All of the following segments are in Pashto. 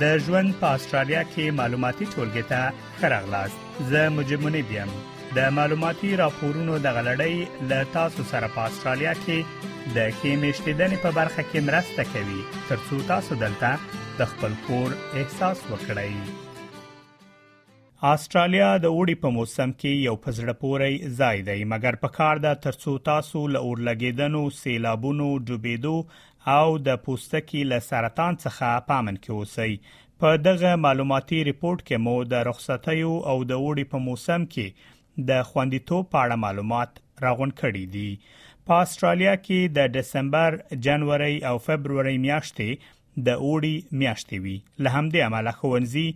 د ژوند په استرالیا کې معلوماتي ټولګي ته خرغلاست زه مجمنه دیم د معلوماتي راپورونو د غلړۍ ل تاسو سره په استرالیا کې د کیمشتیدنې په برخه کې مرسته کوي ترڅو تاسو دلته د خپل کور احساس وکړئ آسترالیا د اوړي په موسم کې یو په زړه پورې ځای دی مګر په کار ده ترڅو تاسو له اورلګیدنو، سیلابونو، ډوبېدو او د پوستکي له سرطان څخه په امن کې اوسئ. په دغه معلوماتي رپورټ کې مو د رخصتیو او د اوړي په موسم کې د خوندیتوب په اړه معلومات راغونډ کړي دي. په استرالیا کې د دسمبر، جنوري او فبروري میاشتې د اوړي میاشتې وي له همدې امله ښوونځي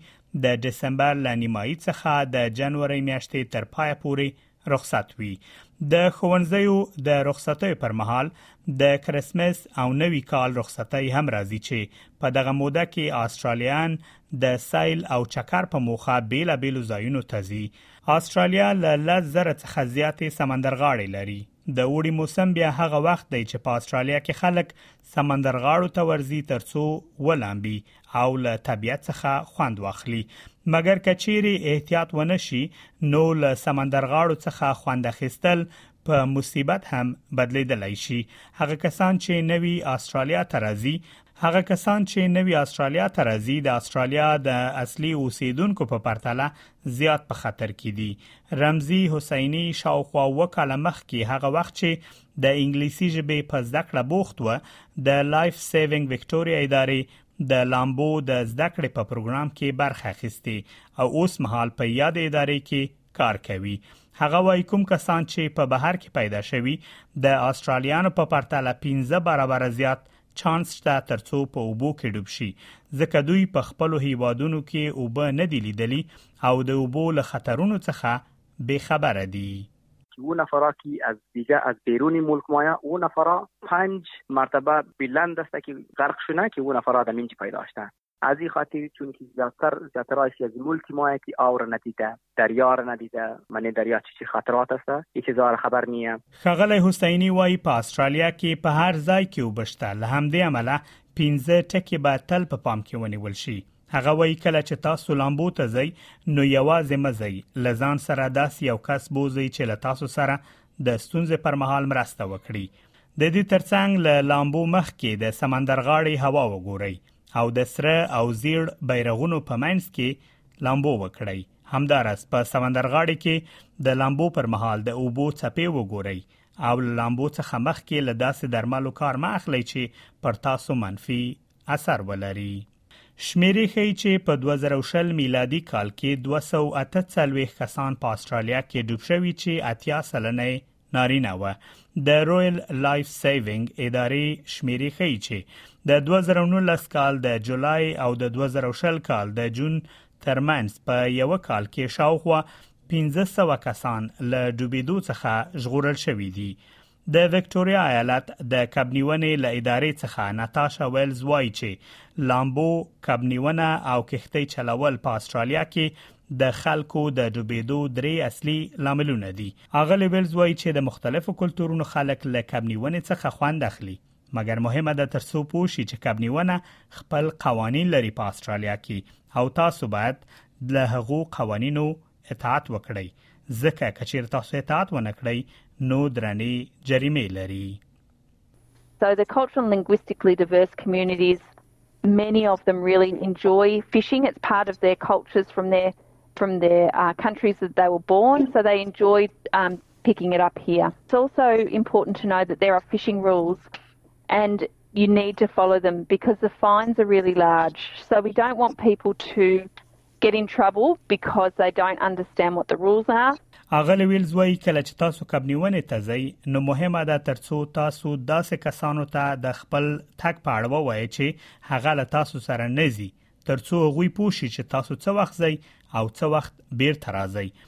د دسمبر له نیمایي څخه د جنوري میاشتې تر پایه پورې رخصت وي د ښوونځیو د رخصتۍ پر مهال د کریسمس او نوي کال رخصتۍ هم راځي چې په دغه موده کې آسترالیان د سیل او چکر په موخه بیلابیل ځایونو ته ځي آسترالیا له لز زره څخه زیاتې سمندرغاړې لري د اوړي موسم بیا هغه وخت دی چې په آسترالیا کې خلک سمندرغاړو ته ورځي ترڅو ولامبي او له طبيعت څخه خوند واخلي مګر کچيري احتیاط ونشي نو له سمندرغاړو څخه خوند اخیستل په مصیبت هم بدلیدلای شي هغه کسان چې نوي استرالیا ته راځي هغه کسان چې نوي استرالیا ته راځي د استرالیا د اصلي اوسیدونکو په پرتله زیات په خطر کې دي رمزي حسیني شاوخوا وکاله مخکې هغه وخت چې د انګلیسي ژبې په زده کړه بوخت و د لایف سیوینګ وکټوریا ادارې د لامبو د زده کړې په پروګرام کې برخه اخیستي او اوس مهال په یاد ادارې کې کار کوي هغه وايي کوم کسان چې په بهر کې پیدا شوي د استرالیانو په پرتله 15 برابر زیات چانس شته ترڅو په اوبو کې ډوب شي ځکه دوی په خپل هیوادونو کې اوبه نه دی لیدلی او د اوبو له خطرونو څخه بې خبره دي که او نفرا کی از دیگه از بیرونی ملک مایه او نفرا پنج مرتبه بلند است که غرق شونه که او نفرا آدم اینج پیدا شته از این خاطر چون که زیادتر زیادتر آیسی از ملک مایه که آو را ندیده دریا را ندیده من دریا چی چی خطرات است ای چیزا را خبر نیه خغلی حسینی وای په استرالیا کی په هر ځای کی وبشته له همدی عمله پنځه ټکی به تل په پام کی ونیول شی هغه وایي کله چې تاسو لامبو ته ځئ نو یوازې مه ځئ له ځان سره داسې یو کس بوځئ چې له تاسو سره د ستونزې پر مهال مرسته وکړي د دې ترڅنګ له لامبو مخکې د سمندر غاړې هوا وګورئ او د سره او زیړ بیرغونو په منځ کې لامبو وکړئ همدارس په سمندر غاړې کې د لامبو پر مهال د اوبو چپې وګورئ او لامبو څخه مخکې له داسې درملو کار مخلي چې پر تاسو منفي اثر ولري شمیرې ښیي چې په 2020 میلادي کال کې 248 کسان په استرالیا کې ډوب شوي چې اتیا سلنه نارینه و د رویل لایف سیوینګ ادارې شمیرې ښیي چې د 2019 کال د جولای او د 2020 کال د جون ترمنځ په یو کال کې شاوخوا 1500 کسان له ډوبېدو څخه ژغورل شوي دي د وکټوریا ایالت د کبنیونې له ادارې څخه ناتاشا ویلز وایي چې لامبو کبنیونه او کښتۍ چلول په استرالیا کې د خلکو د ډوبېدو درې اصلي لاملونه دي اغلی ویلز وایي چې د مختلفو کلتورونو خلک له کبنیونې څخه خوند اخلي مګر مهمه ده ترڅو پوه شي چې کبنیونه خپل قوانین لري په استرالیا کې او تاسو باید له هغو قوانینو اطاعت وکړئ ځکه کچیر تاسو اطاعت ونکړئ نو درنې جریمه لري So the cultural and linguistically diverse communities, many of them really enjoy fishing. It's part of their cultures from their from their uh, countries that they were born, so they enjoyed um, picking it up here. It's also important to know that there are fishing rules and you need to follow them because the fines are really large. So we don't want people to get in trouble because they don't understand what the rules are. اغلی ویلز وایي کله چې تاسو کب نیونې ته ځئ نو مهمه ده ترڅو تاسو داسې کسانو ته د خپل تک په اړه ووایئ چې هغه له تاسو سره نه ځي ترڅو غوي پوښي چې تاسو څه وخت ځئ او څه وخت بیرته راځئ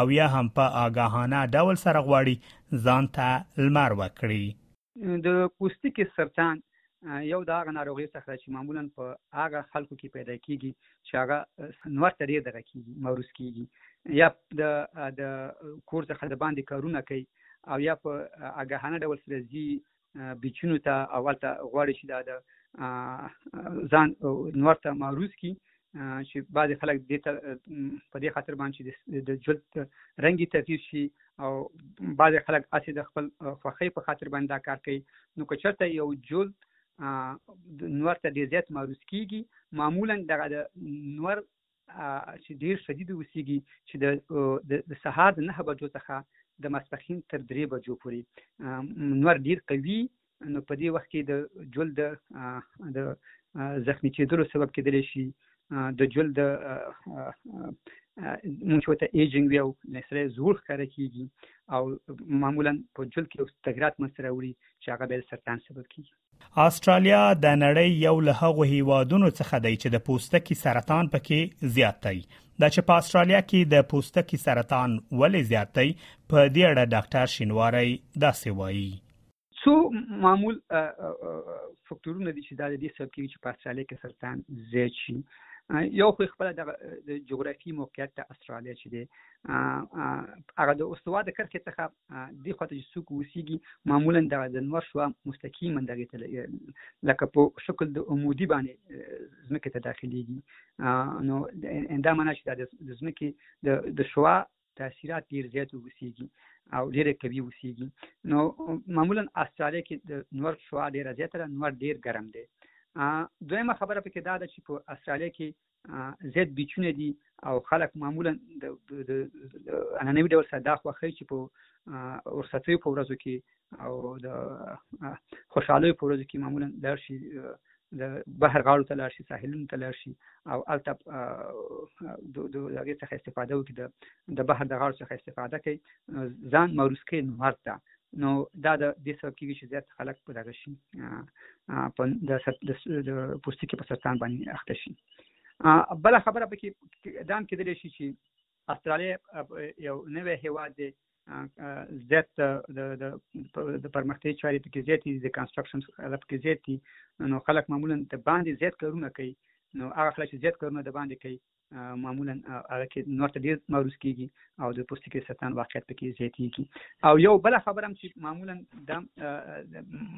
او یا هم په آګاهانه ډول سره غواړي ځان ته لمر وکړي. د پوستکي سرطان یو د هغه ناروغیو څخه ده چې معمولا په هغه خلکو کې پیدا کیږي چې هغه لمر ته ډیر دغه کیږي معروض کیږي یا د د کور څخه د باندې کارونه کوي او یا په آګاهانه ډول سره ځي بیچونو ته اول ته غواړي چې دا د ځان نور ته معروض کی چې بعض خلک دې ته په دې خاطر باندې د جلد رنګي تغییر شي او بعض خلک اسې د خپل خوخي په خاطر باندې دا کار کوي نو که چرته یو جلد نور ته ډیر زیات معروض کیږي معمولا دغه د نور چې ډیر شدید اوسیږي چې د د سهار د نه بجو څخه د ماسپخین تر درې بجو پورې نور ډیر قوي نو په دې وخت کې د جلد د زخمی کېدلو سبب کېدلی شي د جلد مونږ ورته ایجنګ ویو نه سره زوړ ښکاره کیږي او معمولا په جلد کې تغیرات منځته راوړي چې هغه به د سرطان سبب کیږي استرالیا د نړۍ یو له هغو هیوادونو څخه دی چې د پوستکي سرطان پکې زیات دی دا چې په استرالیا کې د پوستکي سرطان ولې زیات دی په دې اړه ډاکټر شینواری داسې وایي څو معمول فکتورونه دي چې دا د دې سبب کیږي چې په استرالیا کې سرطان زیات شي یو خو خپل د جغرافي موقعیت د استرالیا چې دی هغه د استوا د کرښې څخه دې خواته چې څوک اوسېږي معمولا دغه د نور شوا مستقیما دغې ته لکه په شکل د عمودي باندې ځمکې ته داخلېږي نو دا معنا چې دا د ځمکې د شوا تاثیرات ډېر زیات اوسېږي او ډېر قوي اوسېږي نو معمولا استرالیا کې د نور شوا ډېره زیاته ده نور ډېر ګرم دی دویمه خبره پکې دا ده چې په استرالیا کې زیات بیچونه دي او خلک معمولا د عنعنوي ډول سره دا خوښوي چې په رخصتیو په ورځو کې او د خوشحالیو په ورځو کې معمولا لاړ شي د بحر غاړو ته لاړ شي ساحلونو ته لاړ شي او هلته د هغې څخه استفاده وکړي د بحر د غاړو څخه استفاده کوي ځان معروض کوي نمر ته نو دا د دې سبب کېږي چې زیات خلک په دغه شي په د پوستکي په سرطان باندې اخته شي بله خبره پکې دا هم کېدلی شي چې استرالیا یو نوی هیواد دی زیات د پرمختیايي چارې پکې زیات دي د کنسټرکشن پکې زیات دي نو خلک معمولا د باندې زیات کارونه کوي نو هغه خلک چې زیات کارونه د باندې کوي معمولا هغه کې نور ته ډیر معروض کیږي او د پوستکي سرطان واقعیت پکې زیاتیږي او یو بل خبره هم چې معمولا دا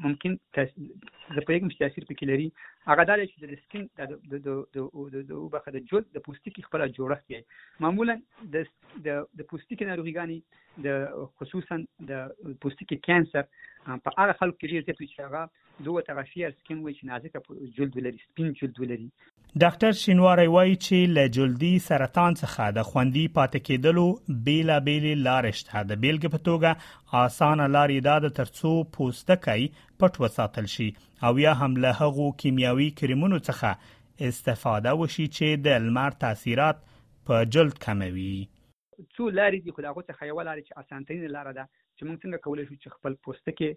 ممکن د پیغام چې تاثیر پکې لري هغه دا چې د سکین د د د د وبخه د جلد د پوستکي خپل جوړښت دی معمولا د د پوستکي ناروغیګانی د خصوصا د پوستکي کانسر په هغه خلکو کې ډیر زیات چې هغه دوه طرفي السکن وي چې نازکه جلد ولري سپین جلد ولري ډاکټر شینواری وایي چې له جلدي سرطان څخه د خوندي پاتې کېدلو بیلا بیلې لارې شته د بیلګې په توګه اسانه لارې دا د ترڅو پوستکی پټ وساتل شي او یا هم له هغو کیمیاوي کریمونو څخه استفاده وشي چې د لمر تاثیرات په جلد کموي څو لارې دي خو د هغو څخه یوه لاره چې اسانترینه لاره ده چې موږ څنګه کولی شو چې خپل پوستکی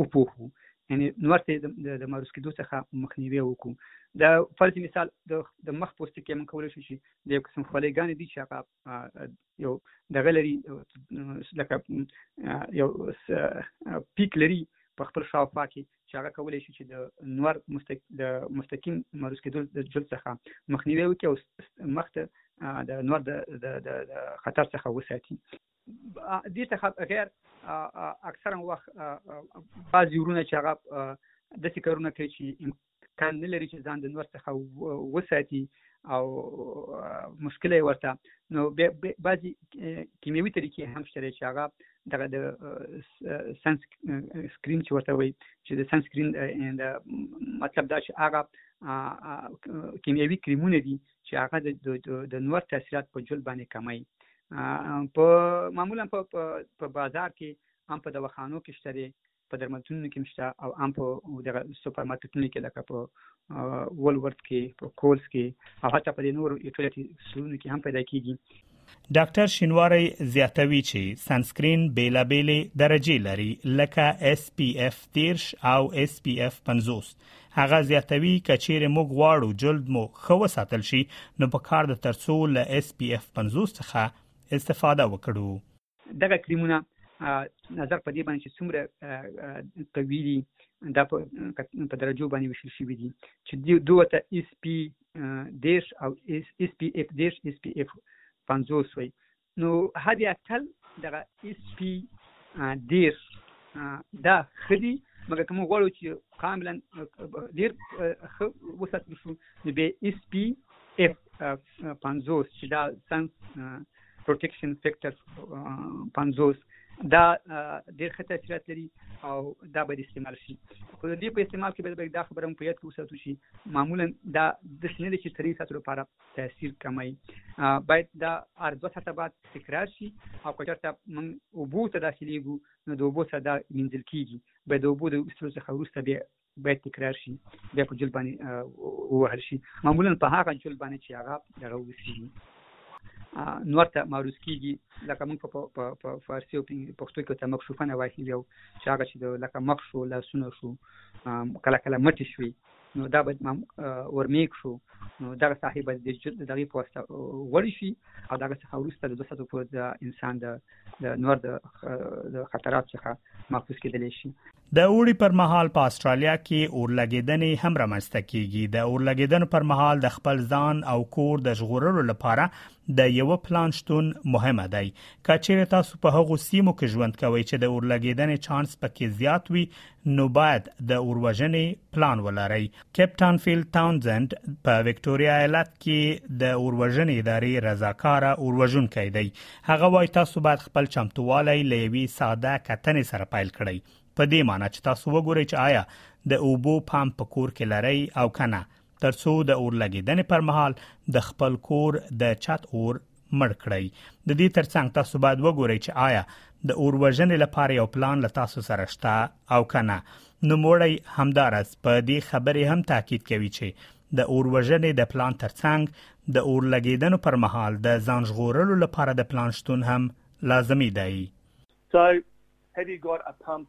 وپوهو یعنی نور ته د معروض کېدو څخه مخنیوی وکړو د فرض مثال د مخ پوستکی موږ کولی شو چې د یو قسم خولۍ ګانې دي چې هغه یو دغه لري لکه یو پیک لري په خپل شاوخوا کې چې هغه کولی شي چې د نور مستق... د مستقیم مروز کېدل د جلد څخه مخنیوي وکړي او مخ ته د نور د د د خطر څخه وساتي دې څخه غیر اکثرا وخت بعضې ورونه چې هغه داسې کارونه کوي چې امکان نه لري چې ځان د نور څخه وساتي او مشکل یې ورته نو بعضې کیمیاوي طریقې هم شته چې هغه دغه د سن سکرین چې ورته وایي چې د سن سکرین د مطلب دا چې هغه کیمیاوي کریمونه دي چې هغه د د نور تاثیرات په جلد باندې کموي په معمولا په بازار کې هم په دواخانو کې شته په درملتونونو کې مشته او عام په دغه سوپر مارکیټونو کې لکه په ولورت کې په کولز کې او حتی په نورو یوټیلیټي سټورونو کې هم پیدا کیږي ډاکټر شینواری زیاتوي چې سنسکرین بیلابېلې درجه لري لکه SPF 13 او SPF 50 هغه زیاتوي کچېره موږ غواړو جلد مو خو ساتل شي نو په کار د ترڅو له SPF 50 څخه استفاده وکړو دغه کریمونه نظر په دې باندې چې څومره قوي دي دا په درجو باندې ویشل شوي دي چې دوه ته اس پی دیش او اس پی اف دیش اس پی اف پنځوس وي نو حد اقل دغه اس پی دیش دا خدي مګر کوم غواړو چې کاملا ډیر وساتل شو نو به اس پی اف پنځوس چې دا سنس پروټیکشن فیکټر 50 دا ډیر ښه تاثیرات لري او دا به استعمال شي خو د دې په استعمال کې به دا خبره په یاد وساتو چې معمولا دا د سینې چې ترې ساتو لپاره تاثیر کمای باید دا هر دوه ساعته بعد تکرار شي او که چېرته موږ اوبو ته داخليږو نو د اوبو سره دا منځل کیږي به د اوبو د استلو څخه وروسته به باید تکرار شي بیا په جلد باندې ووهل شي معمولا په هغه جلد باندې چې هغه دغه وسی نور ته معروض کیږي لکه موږ په په فارسی او پښتو کې ته مکشوفه نه وایي یو چې هغه چې د لکه مخ شو لاسونه شو کله کله مټې شوي نو دا باید مام ورمیک شو نو دا صاحب د جلد دغه پوسټ وړي شي او دا څه خورسته د 200 پورې د انسان د نور د خطرات څخه محفوظ کېدلی شي د اوړي پر مهال په استرالیا کې اورلګیدنې هم رامنځته کیږي د اورلګیدنو پر مهال د خپل ځان او کور د ژغورلو لپاره د یو پلان شتون مهمه دی کچېره تاسو په هغو سیمو کې ژوند کوئ چې د اورلګیدنې چانس پکې زیات وي نو باید د اوروژنې پلان ولرئ کپټان فیل تاونزند په وکټوريا ایالت کې د اوروژنې ادارې رضاکار اوروژونکی دی هغه وایي تاسو باید خپل چمتووالی له یوې ساده کتنې سره پیل کړئ په دې معنی چې تاسو وګورئ چې آیا د اوبو پمپ په کور کې لرئ او کنه ترڅو د اور لګیدنې پر مهال د خپل کور د چت اور مړ کړئ د دې ترڅنګ تاسو باید وګورئ چې آیا د اوروژنې لپاره یو پلان له تاسو سره شته او کنه نو موړی همدارس په دې خبرې هم تاکید کوي چې د اوروژنې د پلان ترڅنګ د اور لګیدنو پر مهال د ځان ژغورلو لپاره د پلان شتون هم لازمي دی. So, have you got a pump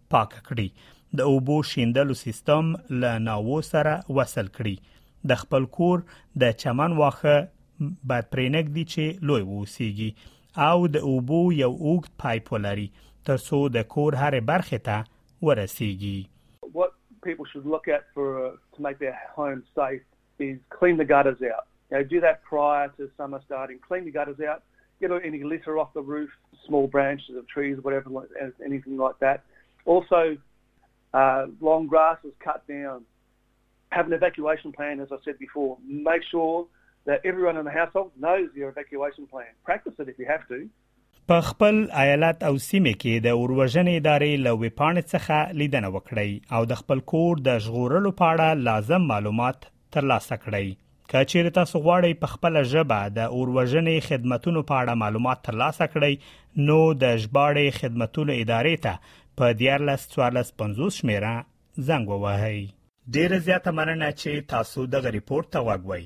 پاک کړي د اوبو شیندلو سیستم له ناوو سره وصل کړي د خپل کور د چمن واخه باید پرینګ دي چې لوی ووسیږي او د اوبو یو اوږد پایپ ولري ترڅو د کور هر برخه ته ورسیږي What people should look at for to make their home safe is clean the gutters out. You know, do that prior to summer starting. Clean the gutters out. Get any litter off the roof, small branches of trees, whatever, anything like that. Also, uh, long grass was cut down have an evacuation plan, as I said before. Make sure that everyone in the household knows your evacuation plan. Practice it if you have to. په خپل ایالت او سیمه کې د اوروژنې ادارې له ویبپاڼې څخه لیدنه وکړئ او د خپل کور د ژغورلو په اړه لازم معلومات ترلاسه کړئ که چیرې تاسو غواړئ په خپل ژبه د اوروژنې خدماتو په اړه معلومات ترلاسه کړئ نو د ژباړې خدماتو ادارې ته په 1450 شمیره زنګ ووهئ ډیره زیاته مننه چې تاسو دغه ریپورت ته غوږ وئ